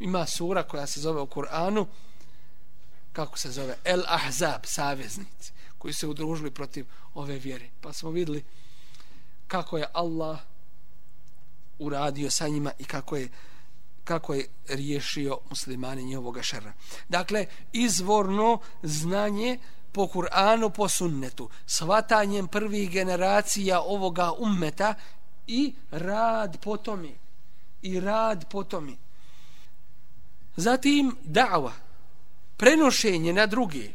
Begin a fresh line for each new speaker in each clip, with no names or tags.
ima sura koja se zove u Kur'anu kako se zove El Ahzab, saveznici koji se udružili protiv ove vjere pa smo videli kako je Allah uradio sa njima i kako je kako je riješio muslimani njihovoga šera. Dakle, izvorno znanje po Kur'anu, po sunnetu, svatanjem prvih generacija ovoga ummeta i rad po tome. I rad po tome. Zatim, da'va, prenošenje na druge,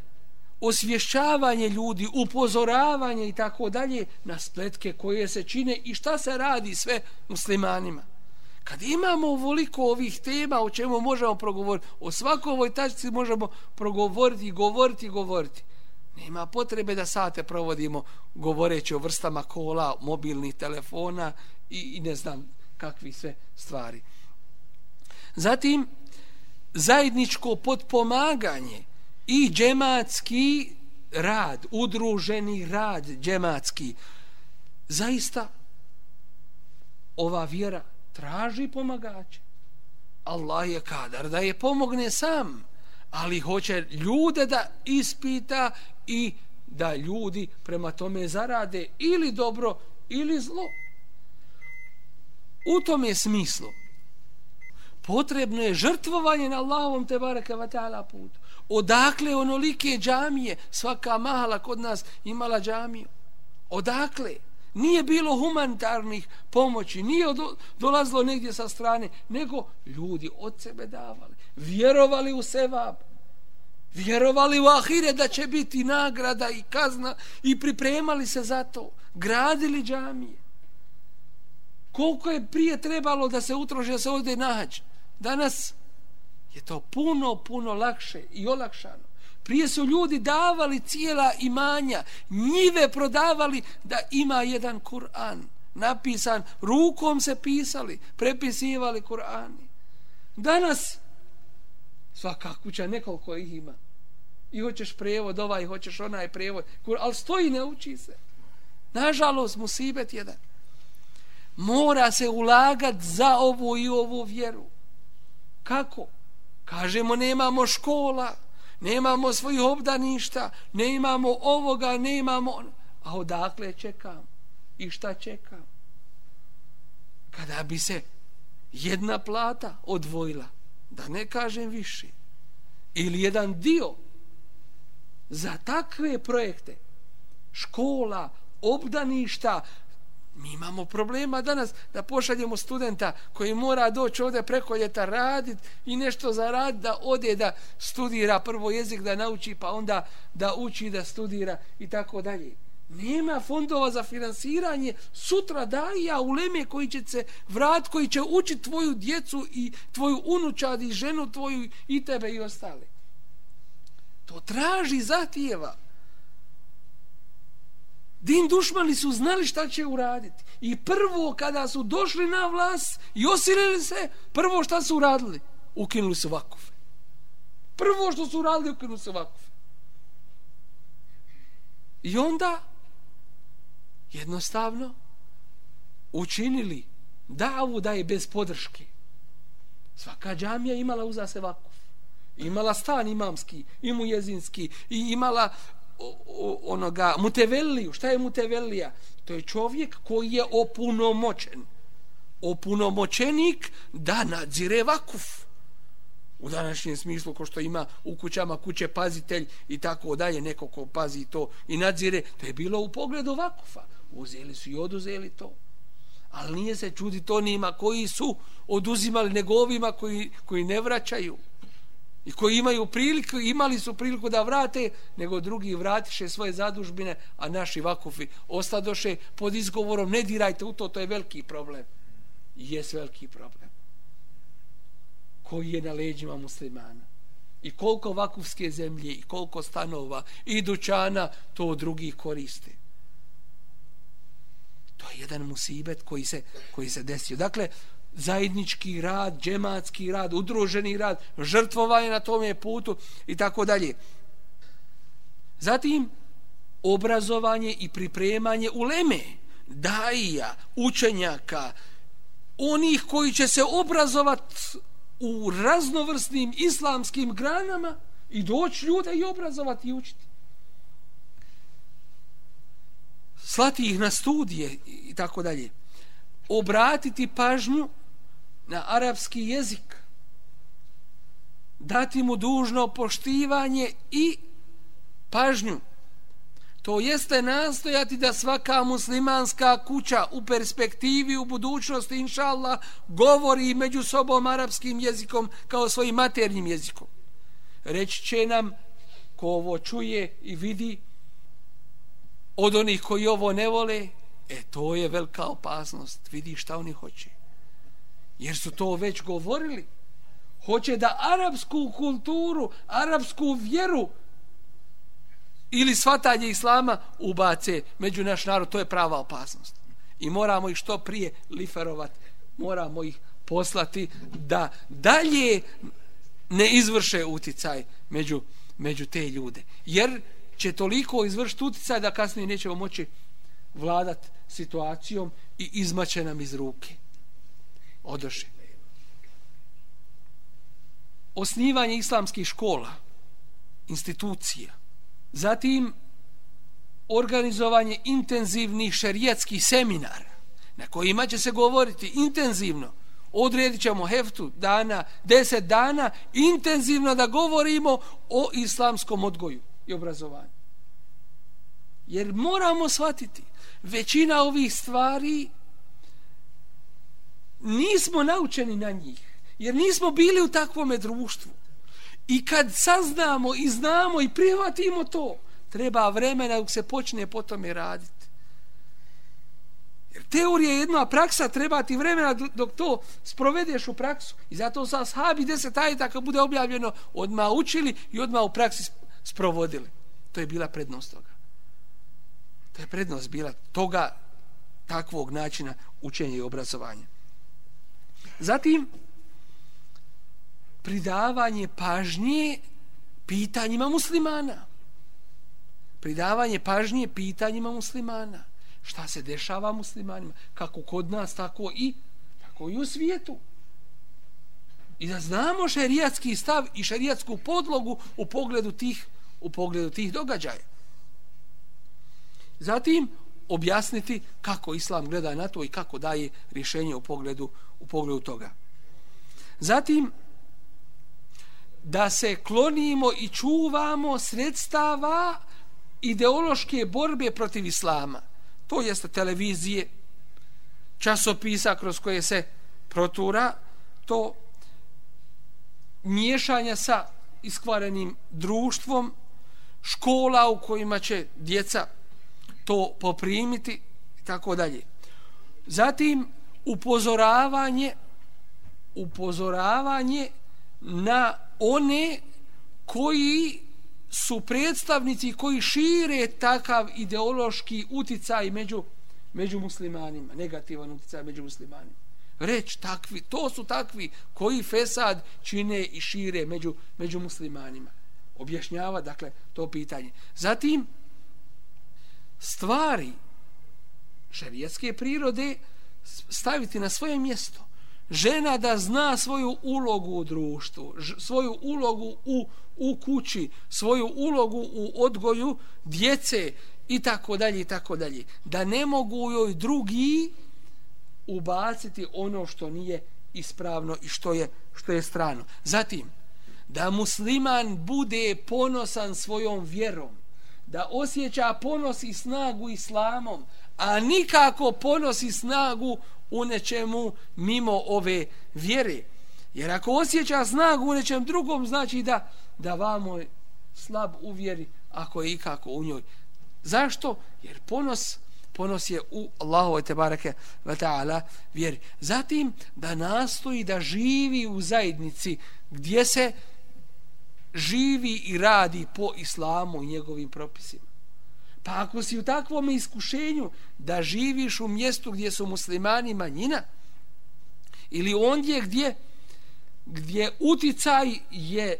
osvješćavanje ljudi, upozoravanje i tako dalje na spletke koje se čine i šta se radi sve muslimanima. Kad imamo ovoliko ovih tema o čemu možemo progovoriti, o svakoj ovoj tačci možemo progovoriti, govoriti, govoriti. Nema potrebe da sate provodimo govoreći o vrstama kola, mobilnih telefona i, i ne znam kakvi sve stvari. Zatim, zajedničko podpomaganje i džematski rad, udruženi rad džematski. Zaista, ova vjera traži pomagače. Allah je kadar da je pomogne sam, ali hoće ljude da ispita i da ljudi prema tome zarade ili dobro ili zlo. U tom je smislu potrebno je žrtvovanje na Allahovom te baraka wa ta'ala putu. Odakle onolike džamije, svaka mahala kod nas imala džamiju. Odakle? Nije bilo humanitarnih pomoći, nije do, dolazilo negdje sa strane, nego ljudi od sebe davali. Vjerovali u sevab. Vjerovali u ahire da će biti nagrada i kazna i pripremali se za to. Gradili džamije. Koliko je prije trebalo da se utroši da se ovdje nađe? Danas je to puno, puno lakše i olakšano. Prije su ljudi davali cijela imanja, njive prodavali da ima jedan Kur'an napisan, rukom se pisali, prepisivali Kur'ani. Danas svaka kuća nekoliko ih ima. I hoćeš prevod ovaj, hoćeš onaj prevod, ali stoji ne uči se. Nažalost, musibet jedan. Mora se ulagat za ovu i ovu vjeru. Kako? Kažemo, nemamo škola, nemamo svojih obdaništa, ne imamo ovoga, ne imamo... A odakle čekam? I šta čekam? Kada bi se jedna plata odvojila, da ne kažem više, ili jedan dio za takve projekte, škola, obdaništa, Mi imamo problema danas da pošaljemo studenta koji mora doći ovdje preko ljeta radit i nešto zaraditi da ode da studira prvo jezik da nauči pa onda da uči da studira i tako dalje. Nema fondova za finansiranje sutra daja ja uleme koji će se vrat, koji će učiti tvoju djecu i tvoju unučad i ženu tvoju i tebe i ostale. To traži zahtijeva. Din dušmani su znali šta će uraditi. I prvo kada su došli na vlast i osilili se, prvo šta su uradili? Ukinuli su vakufe. Prvo što su uradili, ukinuli su vakufe. I onda jednostavno učinili davu da je bez podrške. Svaka džamija imala uza se vakuf. Imala stan imamski, imu jezinski i imala onoga muteveliju. Šta je mutevelija? To je čovjek koji je opunomoćen. Opunomoćenik da nadzire vakuf. U današnjem smislu, ko što ima u kućama kuće pazitelj i tako dalje, neko ko pazi to i nadzire, to je bilo u pogledu vakufa. Uzeli su i oduzeli to. Ali nije se čudi to nima koji su oduzimali nego ovima koji, koji ne vraćaju i koji imaju priliku, imali su priliku da vrate, nego drugi vratiše svoje zadužbine, a naši vakufi ostadoše pod izgovorom, ne dirajte u to, to je veliki problem. I jes veliki problem. Koji je na leđima muslimana. I koliko vakufske zemlje, i koliko stanova, i dućana, to drugi koriste. To je jedan musibet koji se, koji se desio. Dakle, zajednički rad, džematski rad, udruženi rad, žrtvovanje na tome putu i tako dalje. Zatim, obrazovanje i pripremanje uleme, daija, učenjaka, onih koji će se obrazovat u raznovrsnim islamskim granama i doći ljude i obrazovati i učiti. Slati ih na studije i tako dalje. Obratiti pažnju na arapski jezik. Dati mu dužno poštivanje i pažnju To jeste nastojati da svaka muslimanska kuća u perspektivi, u budućnosti, inshallah govori među sobom arapskim jezikom kao svojim maternjim jezikom. Reći će nam ko ovo čuje i vidi od onih koji ovo ne vole, e to je velika opasnost. Vidi šta oni hoće. Jer su to već govorili. Hoće da arapsku kulturu, arapsku vjeru ili svatanje islama ubace među naš narod, to je prava opasnost. I moramo ih što prije liferovati, moramo ih poslati da dalje ne izvrše uticaj među, među te ljude. Jer će toliko izvršiti uticaj da kasnije nećemo moći vladat situacijom i izmaće nam iz ruke održi. Osnivanje islamskih škola, institucija, Zatim, organizovanje intenzivnih šerijetskih seminara na kojima će se govoriti intenzivno. Odredit ćemo heftu dana, deset dana, intenzivno da govorimo o islamskom odgoju i obrazovanju. Jer moramo shvatiti, većina ovih stvari nismo naučeni na njih. Jer nismo bili u takvome društvu. I kad saznamo i znamo i prihvatimo to, treba vremena dok se počne po tome raditi. Jer teorija je jedna praksa, treba ti vremena dok to sprovedeš u praksu. I zato sa sahabi deset ajta kad bude objavljeno, odma učili i odma u praksi sprovodili. To je bila prednost toga. To je prednost bila toga takvog načina učenja i obrazovanja. Zatim, pridavanje pažnje pitanjima muslimana. Pridavanje pažnje pitanjima muslimana. Šta se dešava muslimanima? Kako kod nas, tako i, tako i u svijetu. I da znamo šerijatski stav i šerijatsku podlogu u pogledu tih, u pogledu tih događaja. Zatim, objasniti kako islam gleda na to i kako daje rješenje u pogledu, u pogledu toga. Zatim, da se klonimo i čuvamo sredstava ideološke borbe protiv islama. To jeste televizije, časopisa kroz koje se protura, to miješanja sa iskvarenim društvom, škola u kojima će djeca to poprimiti i tako dalje. Zatim upozoravanje upozoravanje na one koji su predstavnici koji šire takav ideološki uticaj među, među muslimanima, negativan uticaj među muslimanima. Reć takvi, to su takvi koji fesad čine i šire među, među muslimanima. Objašnjava, dakle, to pitanje. Zatim, stvari šarijetske prirode staviti na svoje mjesto žena da zna svoju ulogu u društvu, svoju ulogu u, u kući, svoju ulogu u odgoju djece i tako dalje i tako dalje. Da ne mogu joj drugi ubaciti ono što nije ispravno i što je, što je strano. Zatim, da musliman bude ponosan svojom vjerom, da osjeća ponos i snagu islamom, a nikako ponos i snagu u nečemu mimo ove vjere. Jer ako osjeća snagu u nečem drugom, znači da, da vamo je slab u vjeri, ako je ikako u njoj. Zašto? Jer ponos, ponos je u Allahove te bareke ve ta'ala vjeri. Zatim da nastoji da živi u zajednici gdje se živi i radi po islamu i njegovim propisima. Pa ako si u takvom iskušenju da živiš u mjestu gdje su muslimani manjina ili ondje gdje gdje uticaj je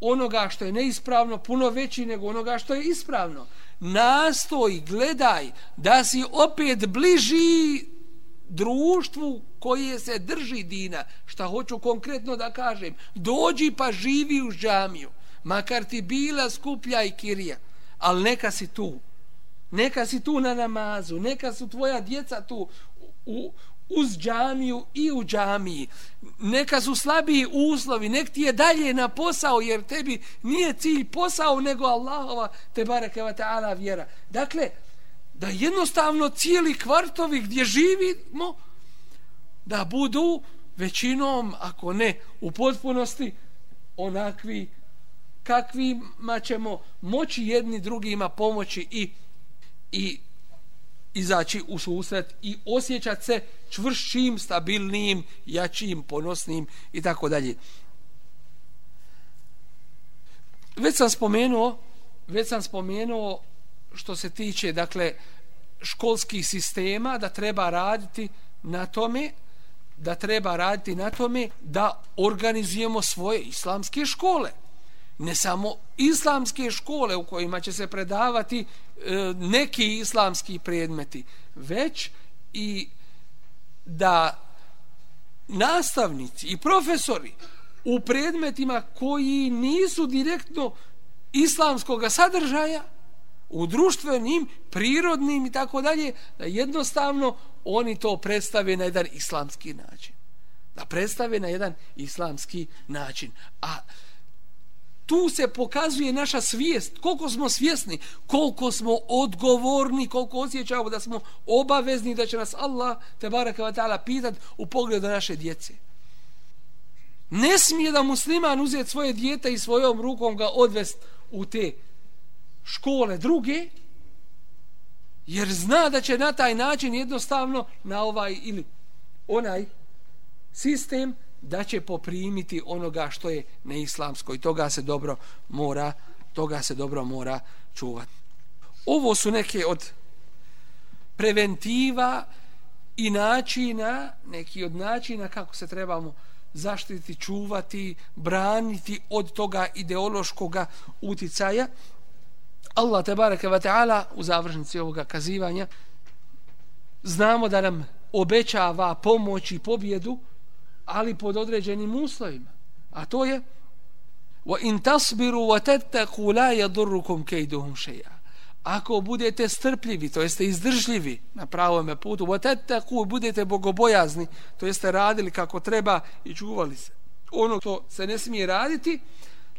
onoga što je neispravno puno veći nego onoga što je ispravno nastoj, gledaj da si opet bliži društvu koje se drži dina, šta hoću konkretno da kažem, dođi pa živi u džamiju, makar ti bila skuplja i kirija, ali neka si tu, neka si tu na namazu, neka su tvoja djeca tu u, uz džamiju i u džamiji. Neka su slabiji uslovi, nek ti je dalje na posao, jer tebi nije cilj posao, nego Allahova te bareke wa ta'ala vjera. Dakle, da jednostavno cijeli kvartovi gdje živimo, da budu većinom, ako ne u potpunosti, onakvi kakvima ćemo moći jedni drugima pomoći i i izaći u susret i osjećati se čvršćim, stabilnim, jačim, ponosnim i tako dalje. Već sam spomenuo, već sam spomenuo što se tiče, dakle, školskih sistema, da treba raditi na tome, da treba raditi na tome da organizujemo svoje islamske škole. Ne samo islamske škole u kojima će se predavati e, neki islamski predmeti, već i da nastavnici i profesori u predmetima koji nisu direktno islamskog sadržaja u društvenim, prirodnim i tako dalje, da jednostavno oni to predstave na jedan islamski način. Da predstave na jedan islamski način. A tu se pokazuje naša svijest, koliko smo svjesni, koliko smo odgovorni, koliko osjećamo da smo obavezni da će nas Allah, te baraka wa ta'ala, pitat u pogledu naše djece. Ne smije da musliman uzeti svoje dijete i svojom rukom ga odvest u te škole druge, jer zna da će na taj način jednostavno na ovaj ili onaj sistem da će poprimiti onoga što je neislamsko i toga se dobro mora toga se dobro mora čuvati. Ovo su neke od preventiva i načina, neki od načina kako se trebamo zaštiti, čuvati, braniti od toga ideološkog uticaja. Allah te bareke ve taala u završnici ovoga kazivanja znamo da nam obećava pomoć i pobjedu ali pod određenim uslovima. A to je wa in tasbiru wa tattaqu la yadurrukum kayduhum shay'a. Ako budete strpljivi, to jeste izdržljivi na pravom putu, wa tattaqu budete bogobojazni, to jeste radili kako treba i čuvali se. Ono to se ne smije raditi,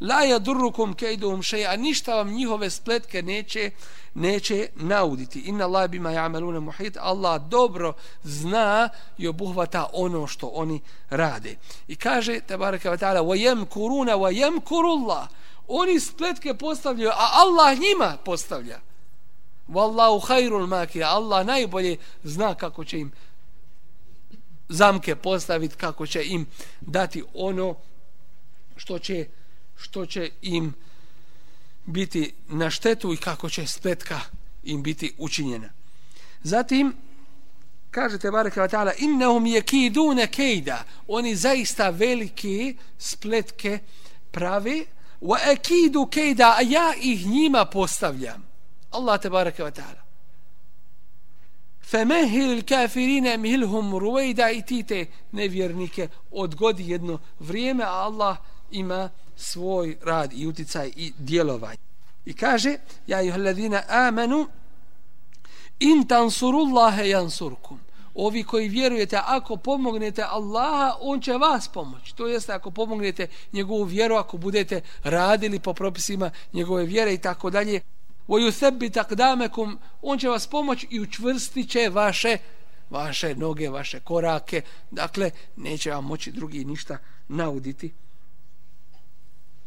la yadurrukum kayduhum shay'a, ništa vam njihove spletke neće neće nauditi. Inna Allah bima ya'maluna muhit. Allah dobro zna i obuhvata ono što oni rade. I kaže tebareke ve taala wa yamkuruna wa yamkurullah. Oni spletke postavljaju, a Allah njima postavlja. Wallahu khairul makir. Allah najbolje zna kako će im zamke postaviti, kako će im dati ono što će što će im biti na štetu i kako će spletka im biti učinjena. Zatim, kažete baraka wa ta'ala, innahum yakiduna kejda, oni zaista velike spletke prave, wa akidu kejda, a ja ih njima postavljam. Allah te baraka wa ta'ala. Femehil kafirine mihilhum ruvejda i ti te nevjernike odgodi jedno vrijeme, a Allah ima svoj rad i uticaj i djelovanje. I kaže, ja ih ladina amanu, in tansurullahe jansurkum. Ovi koji vjerujete, ako pomognete Allaha, on će vas pomoći. To jeste, ako pomognete njegovu vjeru, ako budete radili po propisima njegove vjere i tako dalje, wa sebi tak on će vas pomoći i učvrstit će vaše, vaše noge, vaše korake. Dakle, neće vam moći drugi ništa nauditi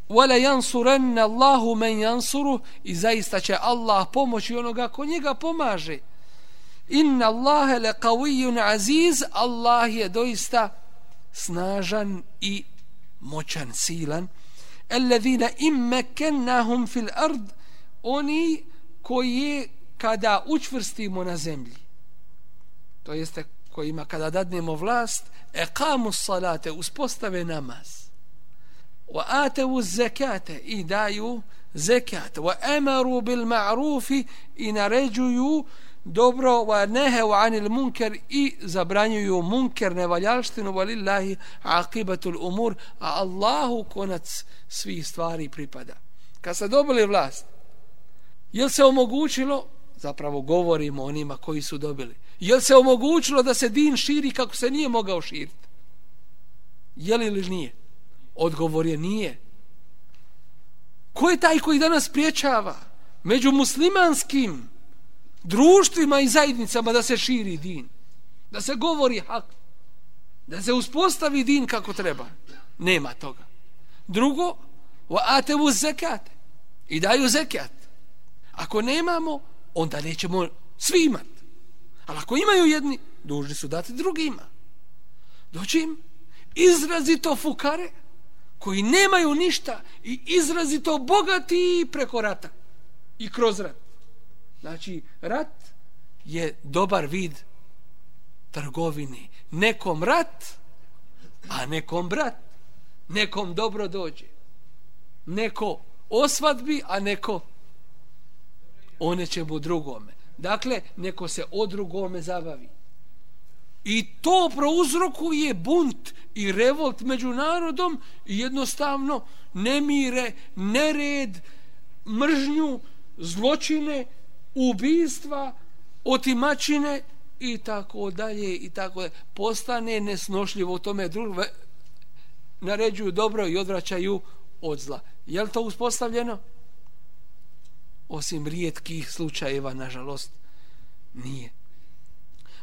wala yansuranna Allahu man yansuru i zaista će Allah pomoći onoga ko njega pomaže. Inna Allaha la qawiyyun aziz. Allah je doista snažan i moćan silan. Alladhina immakannahum fil ard. Oni koji kada učvrstimo na zemlji to jeste kojima kada dadnemo vlast eqamu salate uspostave namaz wa atavu zekate i idaju zekat wa emaru bil ma'ruf i naređuju dobro wa nehe anil munker i zabranjuju munker nevaljalštinu valillahi aqibatul umur a Allahu konac svih stvari pripada. Kad ste dobili vlast jel se omogućilo zapravo govorimo onima koji su dobili jel se omogućilo da se din širi kako se nije mogao širiti je li ili nije? Odgovor je nije. Ko je taj koji danas priječava među muslimanskim društvima i zajednicama da se širi din da se govori hak da se uspostavi din kako treba. Nema toga. Drugo wa atevu zekat. i daju zekat. Ako nemamo onda nećemo svi imat. Ali ako imaju jedni dužni su dati drugima. Doći im izrazito fukare koji nemaju ništa i izrazito bogati preko rata i kroz rat. Znači rat je dobar vid trgovine nekom rat a nekom brat. Nekom dobro dođe. Neko osvadbi a neko o nečemu drugome. Dakle neko se o drugome zabavi i to prouzrokuje bunt i revolt među narodom i jednostavno nemire, nered, mržnju, zločine, ubijstva, otimačine i tako dalje i tako dalje. Postane nesnošljivo tome druge naređuju dobro i odvraćaju od zla. Je li to uspostavljeno? Osim rijetkih slučajeva, nažalost, nije.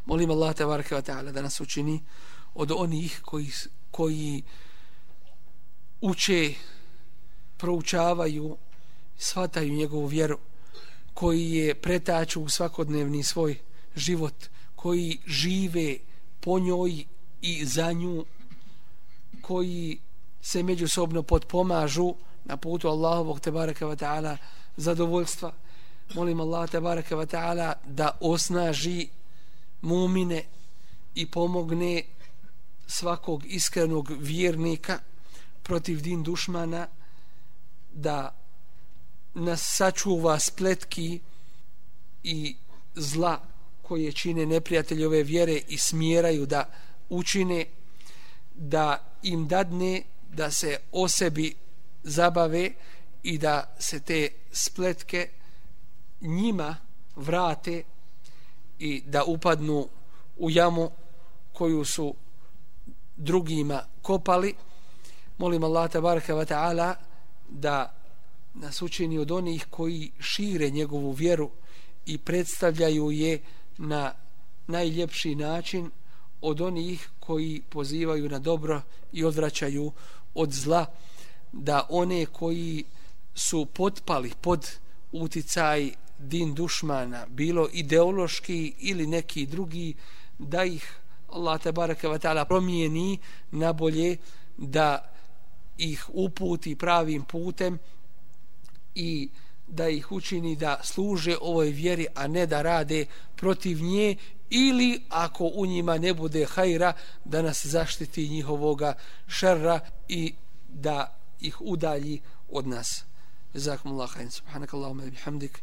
Molim Allah te baraka ta'ala da nas učini od onih koji, koji uče, proučavaju, shvataju njegovu vjeru, koji je pretaču u svakodnevni svoj život, koji žive po njoj i za nju, koji se međusobno podpomažu na putu Allahovog te baraka wa ta'ala zadovoljstva. Molim Allah te baraka wa ta'ala da osnaži mumine i pomogne svakog iskrenog vjernika protiv din dušmana da nas sačuva spletki i zla koje čine neprijatelji ove vjere i smjeraju da učine da im dadne da se o sebi zabave i da se te spletke njima vrate i da upadnu u jamu koju su drugima kopali. Molim Allah tabaraka wa ta'ala da nas učini od onih koji šire njegovu vjeru i predstavljaju je na najljepši način od onih koji pozivaju na dobro i odvraćaju od zla da one koji su potpali pod uticaj din dušmana bilo ideološki ili neki drugi da ih Allah tabaraka wa ta'ala promijeni na bolje da ih uputi pravim putem i da ih učini da služe ovoj vjeri a ne da rade protiv nje ili ako u njima ne bude hajra da nas zaštiti njihovoga šerra i da ih udalji od nas. Jazakumullah khair. Subhanakallahumma bihamdik.